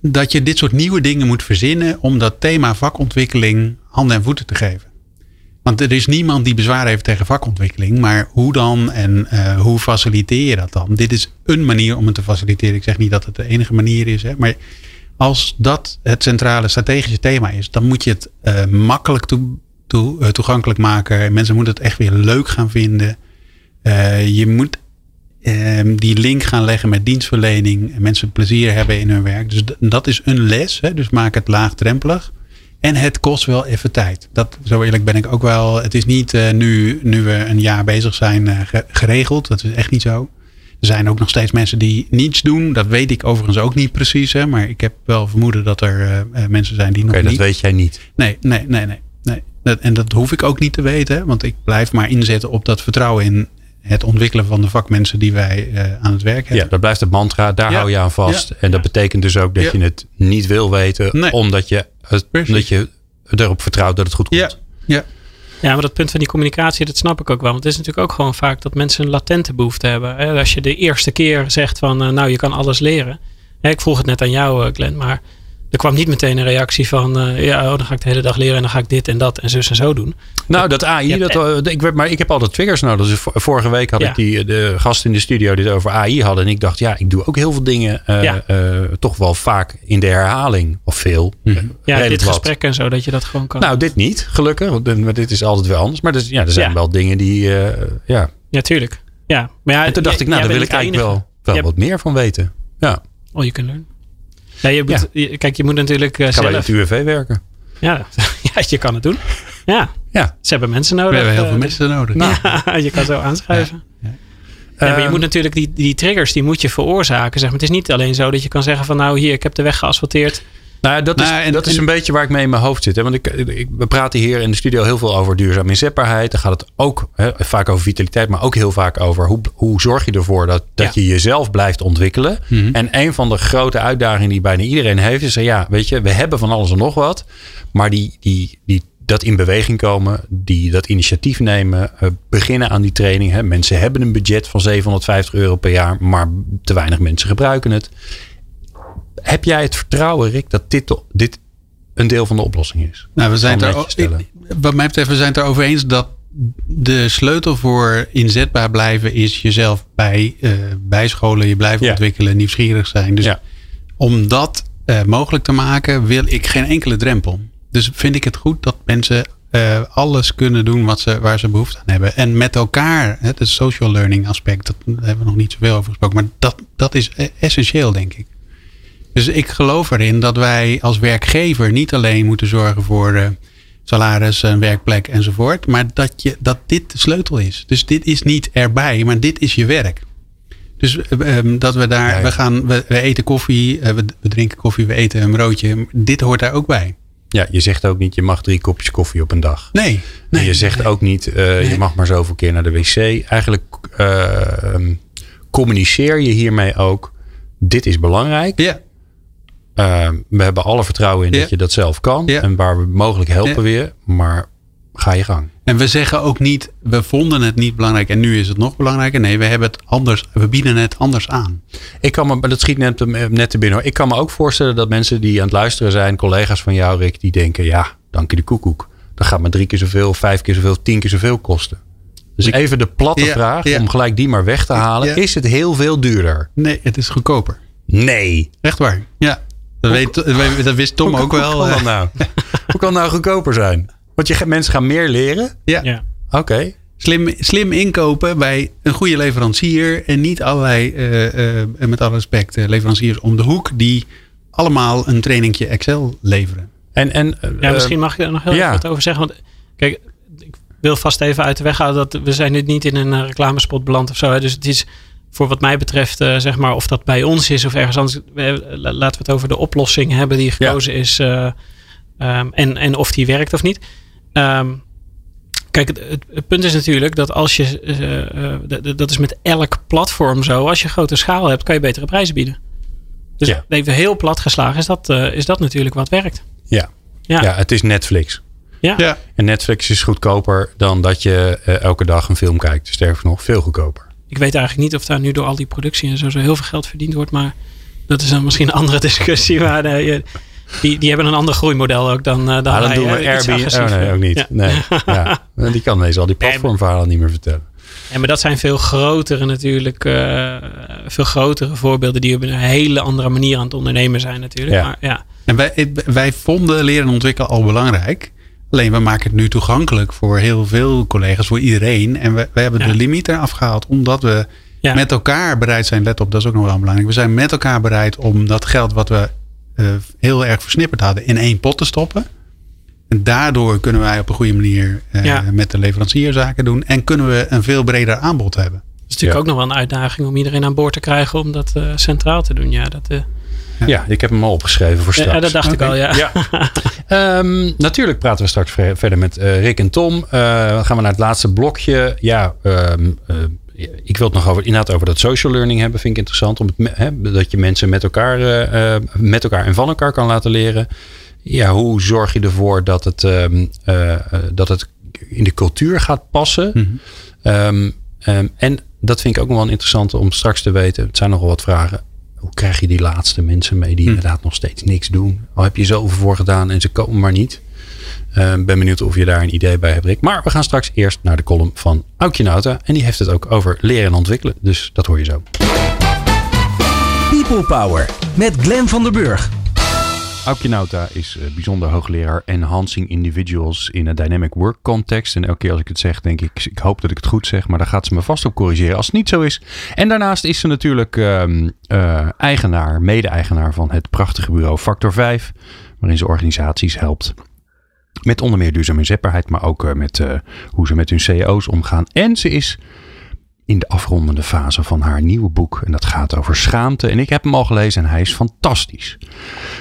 dat je dit soort nieuwe dingen moet verzinnen om dat thema vakontwikkeling handen en voeten te geven. Want er is niemand die bezwaar heeft tegen vakontwikkeling. Maar hoe dan en eh, hoe faciliteer je dat dan? Dit is een manier om het te faciliteren. Ik zeg niet dat het de enige manier is. Hè, maar als dat het centrale strategische thema is, dan moet je het eh, makkelijk toe, toe, eh, toegankelijk maken. Mensen moeten het echt weer leuk gaan vinden. Eh, je moet ehm, die link gaan leggen met dienstverlening. En mensen plezier hebben in hun werk. Dus dat is een les. Hè? Dus maak het laagdrempelig. En het kost wel even tijd. Dat, zo eerlijk ben ik ook wel. Het is niet nu, nu we een jaar bezig zijn ge- geregeld. Dat is echt niet zo. Er zijn ook nog steeds mensen die niets doen. Dat weet ik overigens ook niet precies. Hè? Maar ik heb wel vermoeden dat er eh, eh, mensen zijn die nog dat niet... weet jij niet. Nee, nee, nee, nee. nee. Dat, en dat hoef ik ook niet te weten. Want ik blijf maar inzetten op dat vertrouwen in het ontwikkelen van de vakmensen die wij eh, aan het werk hebben. Ja, dat blijft het mantra. Daar Ja. hou je aan vast. Ja. En dat betekent dus ook dat Ja. je het niet wil weten. Nee. Omdat, je het, omdat je erop vertrouwt dat het goed komt. Ja, ja. Ja, maar dat punt van die communicatie, dat snap ik ook wel. Want het is natuurlijk ook gewoon vaak dat mensen een latente behoefte hebben. Hè? Als je de eerste keer zegt van, eh, nou, je kan alles leren. Ik vroeg het net aan jou, eh, Glenn, maar er kwam niet meteen een reactie van, eh, ja, oh, dan ga ik de hele dag leren en dan ga ik dit en dat en zus en zo doen. Nou, dat AI, Ja, dat, eh, ik, maar ik heb altijd triggers nodig. Dus vo- vorige week had Ja. ik die, de gast in de studio die het over AI hadden. En ik dacht, ja, ik doe ook heel veel dingen. eh, Ja. eh, toch wel vaak in de herhaling. Of veel. Eh, Ja, dit wat. gesprek en zo, dat je dat gewoon kan. Nou, dit niet, gelukkig. want, Maar dit is altijd wel anders. Maar dus, ja, er zijn wel dingen die... eh, ja. ja, tuurlijk. Ja, maar ja, En toen dacht ik, nou, daar wil ik eigenlijk wel, wel wat meer van weten. Ja, Oh, je kunt learn. Ja, je moet, je- kijk, je moet natuurlijk eh, ga bij zelf... het UWV werken. Ja, [laughs] ja, je kan het doen. Ja, Ja. ze hebben mensen We nodig. hebben heel eh, veel mensen nodig. Nou, Ja, [laughs] je kan zo aanschuiven. Ja, Ja, maar je Ehm, moet natuurlijk die, die triggers, die moet je veroorzaken. Zeg maar. Het is niet alleen zo dat je kan zeggen van nou hier, ik heb de weg geasfalteerd. Nou, dat, is, Nou, en- dat is en- een beetje waar ik mee in mijn hoofd zit. Hè? Want ik, ik, we praten hier in de studio heel veel over duurzame inzetbaarheid. Dan gaat het ook hè, vaak over vitaliteit, maar ook heel vaak over hoe, hoe zorg je ervoor dat, dat Ja. je jezelf blijft ontwikkelen. Mhm. En een van de grote uitdagingen die bijna iedereen heeft, is ja, weet je, we hebben van alles en nog wat. Maar die, die, die, dat in beweging komen, die dat initiatief nemen, eh, beginnen aan die training. Hè. Mensen hebben een budget van 750 euro per jaar, maar te weinig mensen gebruiken het. Heb jij het vertrouwen, Rick, dat dit, dit een deel van de oplossing is? Nou, we zijn er, wat mij betreft, we zijn het erover eens dat de sleutel voor inzetbaar blijven is jezelf bij, eh, bijscholen, je blijven Ja. ontwikkelen, nieuwsgierig zijn. Dus Ja. om dat eh, mogelijk te maken, wil ik geen enkele drempel. Dus vind ik het goed dat mensen eh, alles kunnen doen wat ze, waar ze behoefte aan hebben. En met elkaar, het social learning aspect, dat daar hebben we nog niet zoveel over gesproken, maar dat, dat is essentieel, denk ik. Dus ik geloof erin dat wij als werkgever niet alleen moeten zorgen voor eh, salaris, een werkplek enzovoort. Maar dat, je, dat dit de sleutel is. Dus dit is niet erbij, maar dit is je werk. Dus eh, ehm, dat we daar, Ja, ja. we gaan, we, we eten koffie, eh, we, we drinken koffie, we eten een broodje. Dit hoort daar ook bij. Ja, je zegt ook niet, je mag drie kopjes koffie op een dag. Nee, En nee. je zegt ook niet, je mag maar zoveel keer naar de wc. Eigenlijk eh, ehm, communiceer je hiermee ook, dit is belangrijk. Ja, eh, we hebben alle vertrouwen in Ja. dat je dat zelf kan. Ja. En waar we mogelijk helpen Ja. weer. Maar ga je gang. En we zeggen ook niet, we vonden het niet belangrijk en nu is het nog belangrijker. Nee, we hebben het anders, we bieden het anders aan. Ik kan me, dat schiet net, net te binnen hoor. Ik kan me ook voorstellen dat mensen die aan het luisteren zijn, collega's van jou, Rick, die denken: ja, dank je de koekoek. Dat gaat me drie keer zoveel, vijf keer zoveel, tien keer zoveel kosten. Dus Ik- even de platte Ja, vraag, ja. om gelijk die maar weg te halen. Ja. Is het heel veel duurder? Nee, het is goedkoper. Nee. Echt waar. Ja. Dat, weet, dat- wist Tom Hoe- ook wel. Hoe kan dat nou? [laughs] hoe kan het nou goedkoper zijn? Want je, mensen gaan meer leren? Ja. Ja. Oké. Slim, slim inkopen bij een goede leverancier. En niet allerlei, eh, eh, met alle respect, eh, leveranciers om de hoek. Die allemaal een trainingje Excel leveren. En, en, Ja, misschien mag ik er nog heel ja. even wat over zeggen. Want kijk, ik wil vast even uit de weg halen dat we zijn nu niet in een reclamespot beland of zo. Hè. Dus het is voor wat mij betreft, eh, zeg maar, of dat bij ons is of ergens anders. laten we het over de oplossing hebben die gekozen is. eh, ehm, en, en of die werkt of niet. Ehm, kijk, het, het- punt is natuurlijk dat als je, eh, eh, dat is met elk platform zo. Als je grote schaal hebt, kan je betere prijzen bieden. Dus Ja. even heel plat geslagen is dat, eh, is dat natuurlijk wat werkt. ja. Ja. ja, het is Netflix. Ja. Ja. En Netflix is goedkoper dan dat je elke dag een film kijkt. Sterker nog, veel goedkoper. Ik weet eigenlijk niet of daar nu door al die productie en zo, zo heel veel geld verdiend wordt. Maar dat is dan misschien een andere [laughs] discussie. Maar eh, je- die, die hebben een ander groeimodel ook dan, eh dan Ah, dan wij, doen we. Iets Airbnb. Oh, nee, ook niet. Ja. Nee. Ja. [laughs] Die kan ineens al die platformverhalen niet meer vertellen. Ja, maar dat zijn veel grotere natuurlijk. eh, veel grotere voorbeelden die op een hele andere manier aan het ondernemen zijn natuurlijk. Ja. Maar ja, En wij, wij vonden leren en ontwikkelen al belangrijk. Alleen we maken het nu toegankelijk voor heel veel collega's, voor iedereen. En we, we hebben Ja. de limiet eraf gehaald omdat we Ja. met elkaar bereid zijn. Let op, dat is ook nog wel belangrijk. We zijn met elkaar bereid om dat geld wat we eh, heel erg versnipperd hadden in één pot te stoppen. En daardoor kunnen wij op een goede manier eh, Ja. met de leverancier zaken doen. En kunnen we een veel breder aanbod hebben. het is natuurlijk Ja. ook nog wel een uitdaging om iedereen aan boord te krijgen om dat eh, centraal te doen. Ja, dat, Ja. ik heb hem al opgeschreven voor ja, straks. dat dacht ik al. Ja. Ja. Ehm, natuurlijk praten we straks ver- verder met eh, Rick en Tom. Dan gaan we naar het laatste blokje. Ja, ehm, eh, ik wil het nog over, inderdaad over dat social learning hebben. Vind ik interessant. Om het, hè, dat je mensen met elkaar, met elkaar en van elkaar kan laten leren. Ja, hoe zorg je ervoor dat het, ehm, eh, eh, dat het in de cultuur gaat passen? Mhm. En dat vind ik ook nog wel interessant om straks te weten. Het zijn nogal wat vragen. Hoe krijg je die laatste mensen mee die Hm. inderdaad nog steeds niks doen? Al heb je zoveel voor gedaan en ze komen maar niet. Ehm, ben benieuwd of je daar een idee bij hebt, Rick. Maar we gaan straks eerst naar de column van Aukje Nauta. En die heeft het ook over leren en ontwikkelen. Dus dat hoor je zo. People Power met Glen van der Burg. Aukje is eh, bijzonder hoogleraar Enhancing Individuals in een Dynamic Work Context. En elke keer als ik het zeg, denk ik, ik hoop dat ik het goed zeg, maar daar gaat ze me vast op corrigeren als het niet zo is. En daarnaast is ze natuurlijk ehm, eh, eigenaar, mede-eigenaar van het prachtige bureau Factor 5, waarin ze organisaties helpt. Met onder meer duurzame inzetbaarheid, maar ook eh, met hoe ze met hun CEO's omgaan. En ze is in de afrondende fase van haar nieuwe boek. En dat gaat over schaamte. En ik heb hem al gelezen en hij is fantastisch.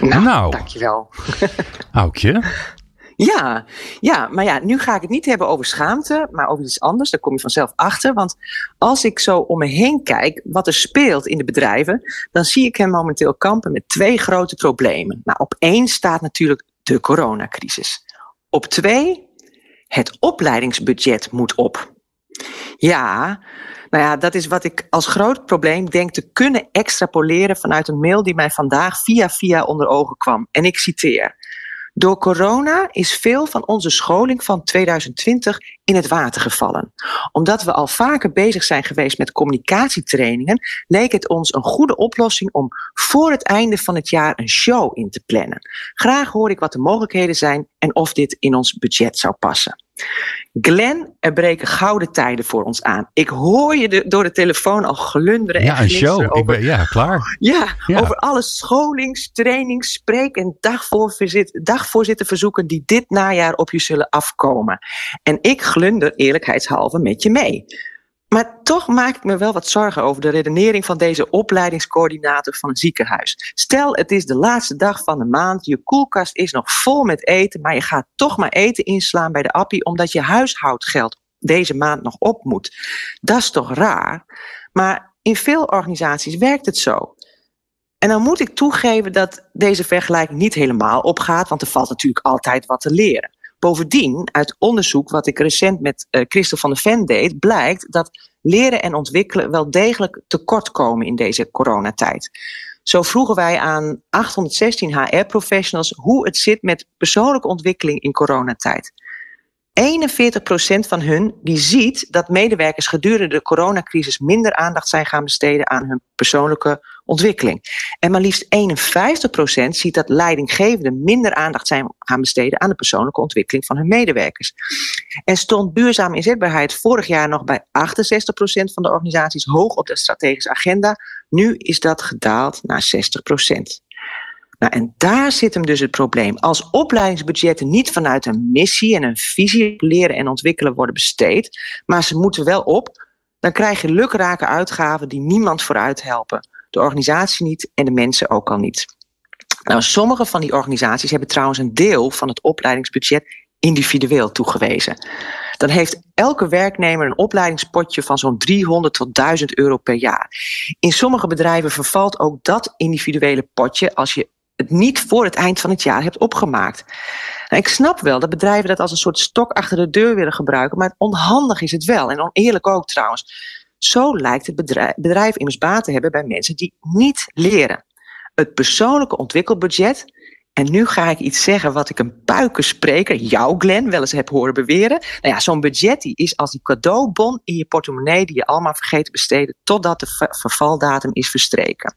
Nou, Nou. dankjewel. [laughs] Aukje, Ja, ja, maar ja, nu ga ik het niet hebben over schaamte, maar over iets anders. Daar kom je vanzelf achter. Want als ik zo om me heen kijk wat er speelt in de bedrijven, dan zie ik hem momenteel kampen met twee grote problemen. Nou, op één staat natuurlijk de coronacrisis. Op twee, het opleidingsbudget moet op. Ja, nou ja, dat is wat ik als groot probleem denk te kunnen extrapoleren vanuit een mail die mij vandaag via via onder ogen kwam. En ik citeer. Door corona is veel van onze scholing van 2020 in het water gevallen. Omdat we al vaker bezig zijn geweest met communicatietrainingen, leek het ons een goede oplossing om voor het einde van het jaar een show in te plannen. Graag hoor ik wat de mogelijkheden zijn en of dit in ons budget zou passen. Glenn, er breken gouden tijden voor ons aan. Ik hoor je de- door de telefoon al glunderen ja, en een show. Ik over ben, ja, klaar. ja, Ja. over alle scholings, trainings, spreek- en dagvoorzit- dagvoorzitterverzoeken die dit najaar op je zullen afkomen. En ik glunder eerlijkheidshalve met je mee. Maar toch maak ik me wel wat zorgen over de redenering van deze opleidingscoördinator van een ziekenhuis. Stel, het is de laatste dag van de maand, je koelkast is nog vol met eten, maar je gaat toch maar eten inslaan bij de appie omdat je huishoudgeld deze maand nog op moet. Dat is toch raar? Maar in veel organisaties werkt het zo. En dan moet ik toegeven dat deze vergelijking niet helemaal opgaat, want er valt natuurlijk altijd wat te leren. Bovendien, uit onderzoek wat ik recent met uh, Christel van der Ven deed, blijkt dat leren en ontwikkelen wel degelijk tekort komen in deze coronatijd. Zo vroegen wij aan 816 HR-professionals hoe het zit met persoonlijke ontwikkeling in coronatijd. 41% van hun die ziet dat medewerkers gedurende de coronacrisis minder aandacht zijn gaan besteden aan hun persoonlijke ontwikkeling. En maar liefst 51% ziet dat leidinggevenden minder aandacht zijn gaan besteden aan de persoonlijke ontwikkeling van hun medewerkers. En stond duurzame inzetbaarheid vorig jaar nog bij 68% van de organisaties hoog op de strategische agenda. Nu is dat gedaald naar 60%. Nou, en daar zit hem dus het probleem. Als opleidingsbudgetten niet vanuit een missie en een visie leren en ontwikkelen worden besteed, maar ze moeten wel op, dan krijg je lukrake uitgaven die niemand vooruit helpen. De organisatie niet en de mensen ook al niet. Nou, sommige van die organisaties hebben trouwens een deel van het opleidingsbudget individueel toegewezen. Dan heeft elke werknemer een opleidingspotje van zo'n 300 tot 1000 euro per jaar. In sommige bedrijven vervalt ook dat individuele potje als je het niet voor het eind van het jaar hebt opgemaakt. Nou, ik snap wel dat bedrijven dat als een soort stok achter de deur willen gebruiken, maar onhandig is het wel en oneerlijk ook trouwens. Zo lijkt het bedrijf, bedrijf immers baat te hebben bij mensen die niet leren. Het persoonlijke ontwikkelbudget, en nu ga ik iets zeggen wat ik een puikenspreker, jou Glenn, wel eens heb horen beweren. Nou ja, zo'n budget die is als die cadeaubon in je portemonnee die je allemaal vergeet te besteden totdat de vervaldatum is verstreken.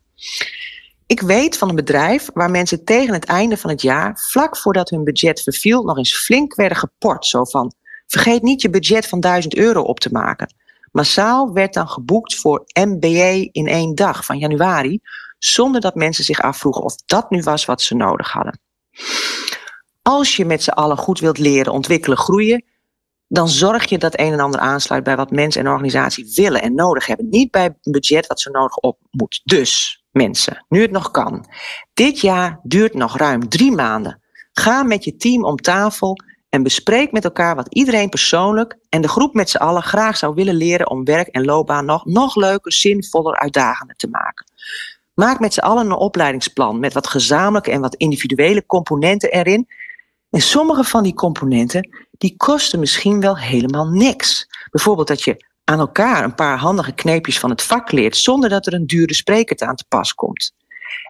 Ik weet van een bedrijf waar mensen tegen het einde van het jaar, vlak voordat hun budget verviel, nog eens flink werden geport. Zo van, vergeet niet je budget van 1000 euro op te maken. Massaal werd dan geboekt voor MBA in één dag van januari, zonder dat mensen zich afvroegen of dat nu was wat ze nodig hadden. Als je met z'n allen goed wilt leren, ontwikkelen, groeien, dan zorg je dat een en ander aansluit bij wat mensen en organisatie willen en nodig hebben. Niet bij een budget wat zo nodig op moet. Dus, mensen, nu het nog kan. Dit jaar duurt nog ruim drie maanden. Ga met je team om tafel en bespreek met elkaar wat iedereen persoonlijk en de groep met z'n allen graag zou willen leren om werk en loopbaan nog, nog leuker, zinvoller, uitdagender te maken. Maak met z'n allen een opleidingsplan met wat gezamenlijke en wat individuele componenten erin. En sommige van die componenten die kosten misschien wel helemaal niks. Bijvoorbeeld dat je aan elkaar een paar handige kneepjes van het vak leert zonder dat er een dure spreker aan te pas komt.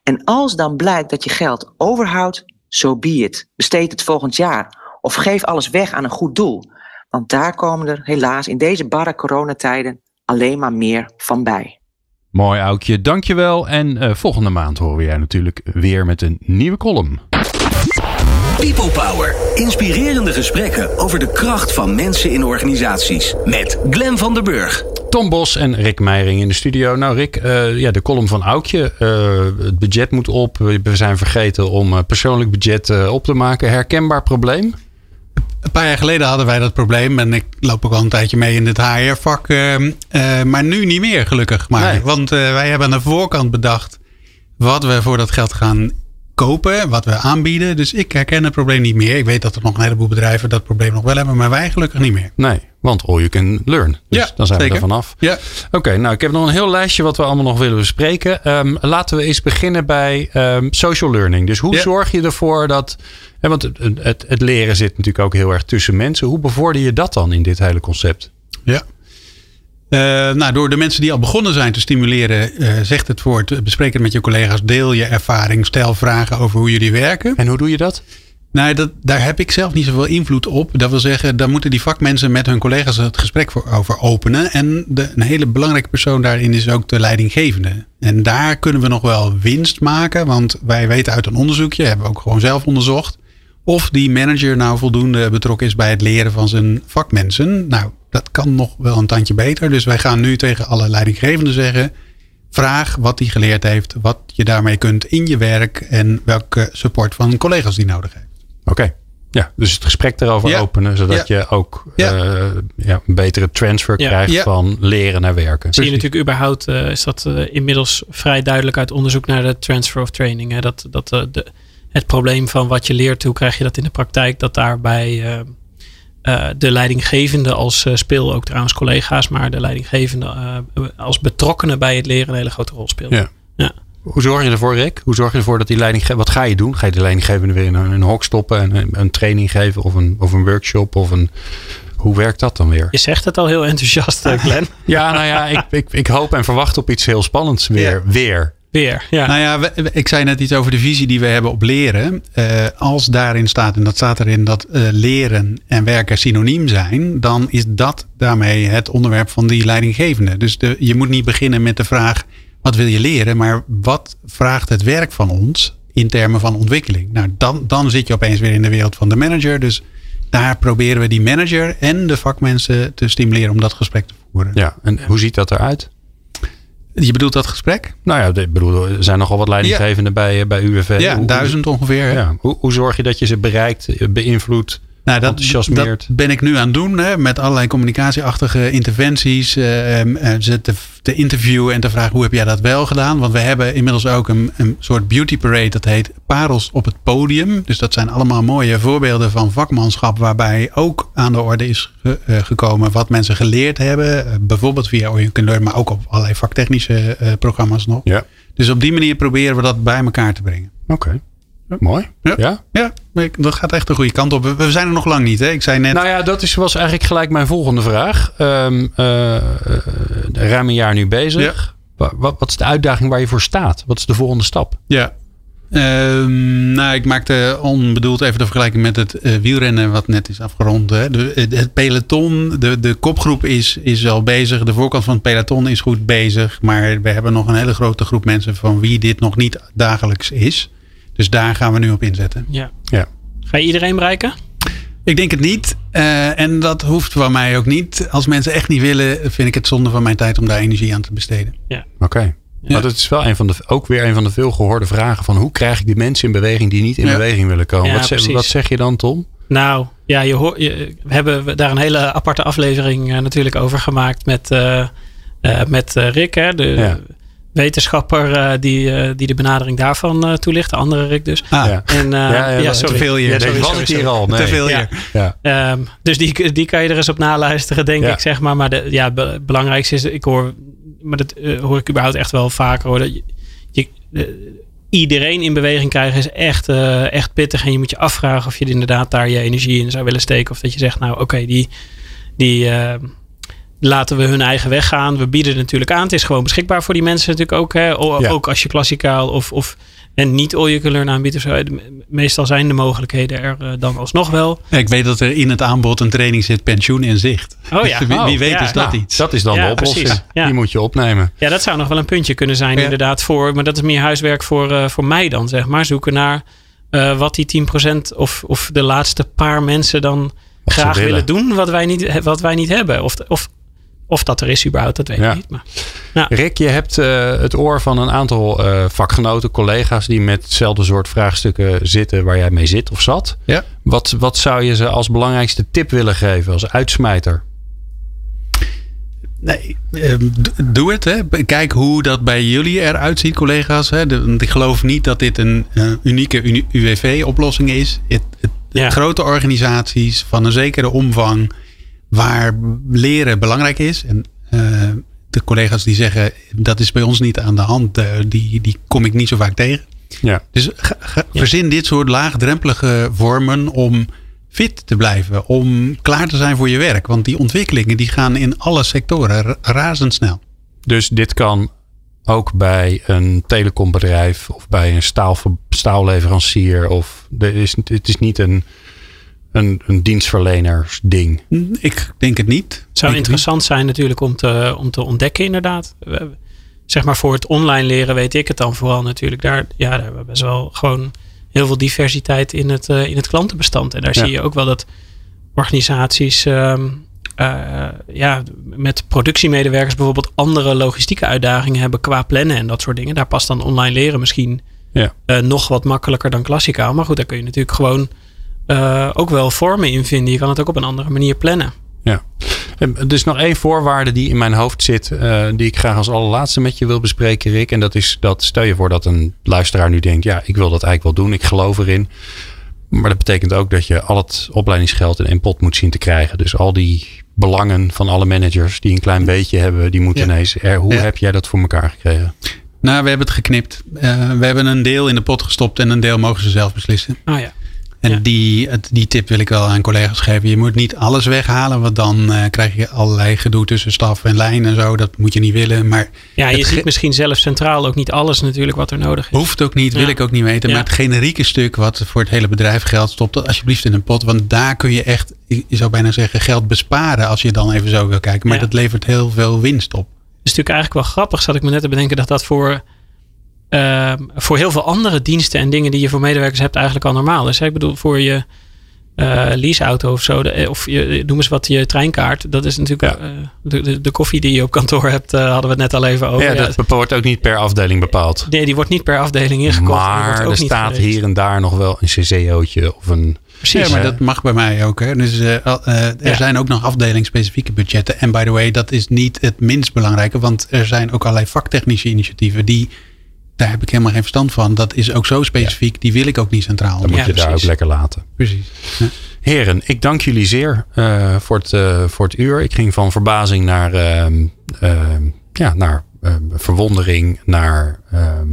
En als dan blijkt dat je geld overhoudt, zo so be. Besteed het volgend jaar of geef alles weg aan een goed doel. Want daar komen er helaas in deze barre coronatijden alleen maar meer van bij. Mooi Aukje, dankjewel. En uh, volgende maand horen we jij natuurlijk weer met een nieuwe column. People Power. Inspirerende gesprekken over de kracht van mensen in organisaties. Met Glen van der Burg. Tom Bos en Rick Meijering in de studio. Nou Rick, uh, ja, de column van Aukje. Uh, het budget moet op. We zijn vergeten om persoonlijk budget op te maken. Herkenbaar probleem? Een paar jaar geleden hadden wij dat probleem. En ik loop ook al een tijdje mee in het HR-vak. Uh, maar nu niet meer, gelukkig maar. Nee. Want wij hebben aan de voorkant bedacht wat we voor dat geld gaan kopen, wat we aanbieden. Dus ik herken het probleem niet meer. Ik weet dat er nog een heleboel bedrijven dat probleem nog wel hebben, maar wij gelukkig niet meer. Nee, want all you can learn. Dus ja, dan zijn zeker. we er vanaf. Ja. Oké, nou ik heb nog een heel lijstje wat we allemaal nog willen bespreken. Um, laten we eens beginnen bij um, social learning. Dus hoe ja. zorg je ervoor dat. Hè, want het, het, het leren zit natuurlijk ook heel erg tussen mensen. Hoe bevorder je dat dan in dit hele concept? Ja. Uh, nou, door de mensen die al begonnen zijn te stimuleren, uh, zegt het woord, bespreek het met je collega's, deel je ervaring, stel vragen over hoe jullie werken. En hoe doe je dat? Nou, dat, daar heb ik zelf niet zoveel invloed op. Dat wil zeggen, daar moeten die vakmensen met hun collega's het gesprek voor, over openen. En de, een hele belangrijke persoon daarin is ook de leidinggevende. En daar kunnen we nog wel winst maken, want wij weten uit een onderzoekje, hebben we ook gewoon zelf onderzocht, of die manager nou voldoende betrokken is bij het leren van zijn vakmensen. Nou, dat kan nog wel een tandje beter. Dus wij gaan nu tegen alle leidinggevenden zeggen: vraag wat hij geleerd heeft, wat je daarmee kunt in je werk en welke support van collega's die nodig heeft. Oké. Ja, dus het gesprek erover ja. openen, zodat ja. je ook ja. Uh, ja, een betere transfer krijgt van leren naar werken. Zie je natuurlijk überhaupt, uh, is dat uh, inmiddels vrij duidelijk uit onderzoek naar de transfer of training. Hè? Dat, dat de, het probleem van wat je leert, hoe krijg je dat in de praktijk, dat daarbij uh, de leidinggevende als uh, speel, ook trouwens collega's, maar de leidinggevende uh, als betrokkenen bij het leren een hele grote rol speelt. Ja. Hoe zorg je ervoor, Rick? Hoe zorg je ervoor dat die leiding... Wat ga je doen? Ga je de leidinggevende weer in een, een hok stoppen... en een, een training geven of een, of een workshop of een... Hoe werkt dat dan weer? Je zegt het al heel enthousiast, eh, Glenn. [laughs] Ja, nou ja, ik, ik, ik hoop en verwacht op iets heel spannends weer. Weer. Weer, ja. Nou ja, we- ik zei net iets over de visie die we hebben op leren. Eh, als daarin staat, en dat staat erin, dat eh, leren en werken synoniem zijn, dan is dat daarmee het onderwerp van die leidinggevende. Dus de, je moet niet beginnen met de vraag: wat wil je leren, maar wat vraagt het werk van ons in termen van ontwikkeling? Nou, dan, dan zit je opeens weer in de wereld van de manager. Dus daar proberen we die manager en de vakmensen te stimuleren om dat gesprek te voeren. Ja, en hoe ziet dat eruit? Je bedoelt dat gesprek? Nou ja, ik bedoel, er zijn nogal wat leidinggevenden bij, eh, bij UWV. Ja, Hoe- duizend ongeveer. Ja. Hoe, hoe zorg je dat je ze bereikt, eh, beïnvloedt, Nou, dat, dat ben ik nu aan het doen. Hè, met allerlei communicatieachtige interventies. eh, ze te, te interviewen en te vragen hoe heb jij dat wel gedaan. Want we hebben inmiddels ook een, een soort beauty parade. Dat heet Parels op het podium. Dus dat zijn allemaal mooie voorbeelden van vakmanschap. Waarbij ook aan de orde is ge- eh, gekomen wat mensen geleerd hebben. bijvoorbeeld via Learn. Maar ook op allerlei vaktechnische programma's nog. Ja. Dus op die manier proberen we dat bij elkaar te brengen. Oké. Mooi. Ja. ja? Ja, dat gaat echt de goede kant op. We- zijn er nog lang niet. Hè? Ik zei net... Nou ja, dat is, was eigenlijk gelijk mijn volgende vraag. Ehm, eh, eh, ruim een jaar nu bezig. Wa- Wat, wat is de uitdaging waar je voor staat? Wat is de volgende stap? Ja. Ehm, nou, ik maakte onbedoeld even de vergelijking met het eh, wielrennen wat net is afgerond. Hè. De, het- het peloton, de, de kopgroep is, is al bezig. De voorkant van het peloton is goed bezig. Maar we hebben nog een hele grote groep mensen van wie dit nog niet dagelijks is. Dus daar gaan we nu op inzetten. ja. Ja. Ga je iedereen bereiken? Ik denk het niet. Eh, en dat hoeft van mij ook niet. Als mensen echt niet willen, vind ik het zonde van mijn tijd om daar energie aan te besteden. Oké. Maar dat is wel een van de, ook weer een van de veel gehoorde vragen van hoe krijg ik die mensen in beweging die niet in Ja. beweging willen komen? Ja, wat, zeg, precies. wat zeg je dan, Tom? Nou, ja, je hoor, je, we hebben daar een hele aparte aflevering eh, natuurlijk over gemaakt met, eh, eh, met Rick, hè, de Ja. Wetenschapper eh, die, eh, die de benadering daarvan eh, toelicht. De andere Rick dus. Ah, Ja. En, eh, Ja, ja, ja, dat- sorry. te veel hier. Ja, Sorry, deze was hier al. Nee. Te veel Ja. hier. Ja. Ehm, dus die, die kan je er eens op naluisteren, denk Ja. ik, zeg maar. Maar de, ja, het be- belangrijkste is, ik hoor, maar dat hoor ik überhaupt echt wel vaker hoor. Dat je, je- iedereen in beweging krijgen is echt, eh, echt pittig. En je moet je afvragen of je inderdaad daar je energie in zou willen steken. Of dat je zegt, nou oké, die, die eh, laten we hun eigen weg gaan. We bieden het natuurlijk aan. Het is gewoon beschikbaar voor die mensen natuurlijk ook. Hè? O- Ja. Ook als je klassikaal of, of en niet all you can learn aanbiedt. Meestal zijn de mogelijkheden er eh, dan alsnog wel. Ik weet dat er in het aanbod een training zit, pensioen in zicht. Oh ja. Dus wie, wie Oh, weet ja. is dat Nou, iets. Dat is dan Ja, de oplossing. Die moet je opnemen. Ja, dat zou nog wel een puntje kunnen zijn, Ja. inderdaad. Voor, maar dat is meer huiswerk voor, eh, voor mij dan, zeg maar. Zoeken naar eh, wat die 10% of, of de laatste paar mensen dan Wat graag willen. willen. doen, wat wij niet, wat wij niet hebben. Of, of, of dat er is überhaupt, dat weet Ja. ik niet. Maar, Rick, je hebt eh, het oor van een aantal eh, vakgenoten, collega's die met hetzelfde soort vraagstukken zitten waar jij mee zit of zat. Ja. Wat, wat zou je ze als belangrijkste tip willen geven, als uitsmijter? Nee, ehm, doe het. Hè. Kijk hoe dat bij jullie eruit ziet, collega's. Hè. Ik geloof niet dat dit een eh, unieke uni- UWV-oplossing is. Het, het, Ja. Grote organisaties van een zekere omvang waar leren belangrijk is. En eh, de collega's die zeggen dat is bij ons niet aan de hand, eh, die, die kom ik niet zo vaak tegen. Ja. Dus ga- ga- verzin dit soort laagdrempelige vormen om fit te blijven. Om klaar te zijn voor je werk. Want die ontwikkelingen die gaan in alle sectoren ra- razendsnel. Dus dit kan ook bij een telecombedrijf of bij een staal, staalleverancier. Of er is, het is niet een, een, een dienstverlenersding. Ik denk het niet. het zou Ik- interessant zijn natuurlijk om te, om te ontdekken, inderdaad. We- Zeg maar voor het online leren weet ik het dan vooral natuurlijk. Daar, ja, daar hebben we best wel gewoon heel veel diversiteit in het, eh, in het klantenbestand. En daar Ja. zie je ook wel dat organisaties ehm, eh, ja, met productiemedewerkers bijvoorbeeld andere logistieke uitdagingen hebben qua plannen en dat soort dingen. Daar past dan online leren misschien Ja. eh, nog wat makkelijker dan klassikaal. Maar goed, daar kun je natuurlijk gewoon eh, ook wel vormen in vinden. Je kan het ook op een andere manier plannen. Ja. En Er is nog één voorwaarde die in mijn hoofd zit, eh, die ik graag als allerlaatste met je wil bespreken, Rick. En dat is dat, stel je voor dat een luisteraar nu denkt, ja, ik wil dat eigenlijk wel doen, ik geloof erin. Maar dat betekent ook dat je al het opleidingsgeld in één pot moet zien te krijgen. Dus al die belangen van alle managers die een klein beetje hebben, die moeten Ja. ineens. Er, hoe Ja. heb jij dat voor elkaar gekregen? Nou, we hebben het geknipt. Uh, we hebben een deel in de pot gestopt en een deel mogen ze zelf beslissen. Oh ja. En Ja. die, het- die tip wil ik wel aan collega's geven. Je moet niet alles weghalen, want dan eh, krijg je allerlei gedoe tussen staf en lijn en zo. Dat moet je niet willen. Maar Ja, je het ziet misschien zelf centraal ook niet alles natuurlijk wat er nodig is. hoeft ook niet, wil Ja. ik ook niet weten. Ja. Maar het generieke stuk wat voor het hele bedrijf geldt, stop dat alsjeblieft in een pot. Want daar kun je echt, je zou bijna zeggen, geld besparen als je dan even zo wil kijken. Maar dat levert heel veel winst op. is natuurlijk eigenlijk wel grappig, zat ik me net te bedenken, dat dat voor, ehm, voor heel veel andere diensten en dingen die je voor medewerkers hebt eigenlijk al normaal is. hè. Ik bedoel, voor je eh leaseauto of zo, de- of je, noem eens wat, je treinkaart. Dat is natuurlijk eh, de, de, de koffie die je op kantoor hebt, eh, hadden we het net al even over. ja, Ja, dat wordt ook niet per afdeling bepaald. nee, die wordt niet per afdeling ingekocht. Maar er staat hier en daar nog wel een CCO'tje of een... Precies. Ja, maar hè? dat mag bij mij ook. Hè. Dus, eh, eh, er Ja. zijn ook nog afdelingsspecifieke budgetten. En by the way, dat is niet het minst belangrijke. Want er zijn ook allerlei vaktechnische initiatieven die... Daar heb ik helemaal geen verstand van. Dat is ook zo specifiek. Die wil ik ook niet centraal. Dan moet Ja, je daar ook lekker laten. Precies. Heren, ik dank jullie zeer eh, voor, het, eh, voor het uur. Ik ging van verbazing naar, ehm, ehm, ja, naar ehm, verwondering, naar. ehm,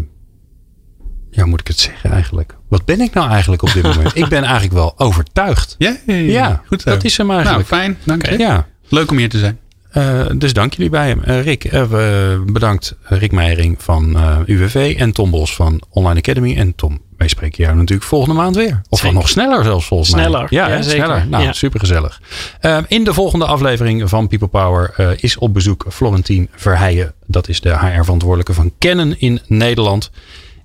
ja, hoe moet ik het zeggen eigenlijk? Wat ben ik nou eigenlijk op dit moment? [laughs] ik ben eigenlijk wel overtuigd. Ja, Ja, goed zo. dat is hem Nou, eigenlijk. fijn. Dank je. ja, Leuk om hier te zijn. Eh, dus dank jullie bij hem. Eh, Rick, eh, bedankt Rick Meijering van UWV en Tom Bos van Online Academy. En Tom, wij spreken jou natuurlijk volgende maand weer. Of Zeker. nog sneller zelfs volgens mij. Sneller, Ja, ja, hè, zeker. sneller. Nou, Ja. supergezellig. In de volgende aflevering van People Power is op bezoek Florentien Verheijen. Dat is de HR-verantwoordelijke van Canon in Nederland.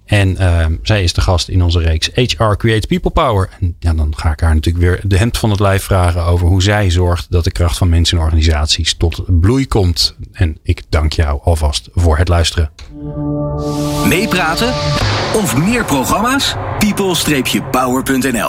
En eh, zij is de gast in onze reeks HR Creates People Power. En ja, dan ga ik haar natuurlijk weer de hemd van het lijf vragen over hoe zij zorgt dat de kracht van mensen en organisaties tot bloei komt. En ik dank jou alvast voor het luisteren. Meepraten of meer programma's? people-power.nl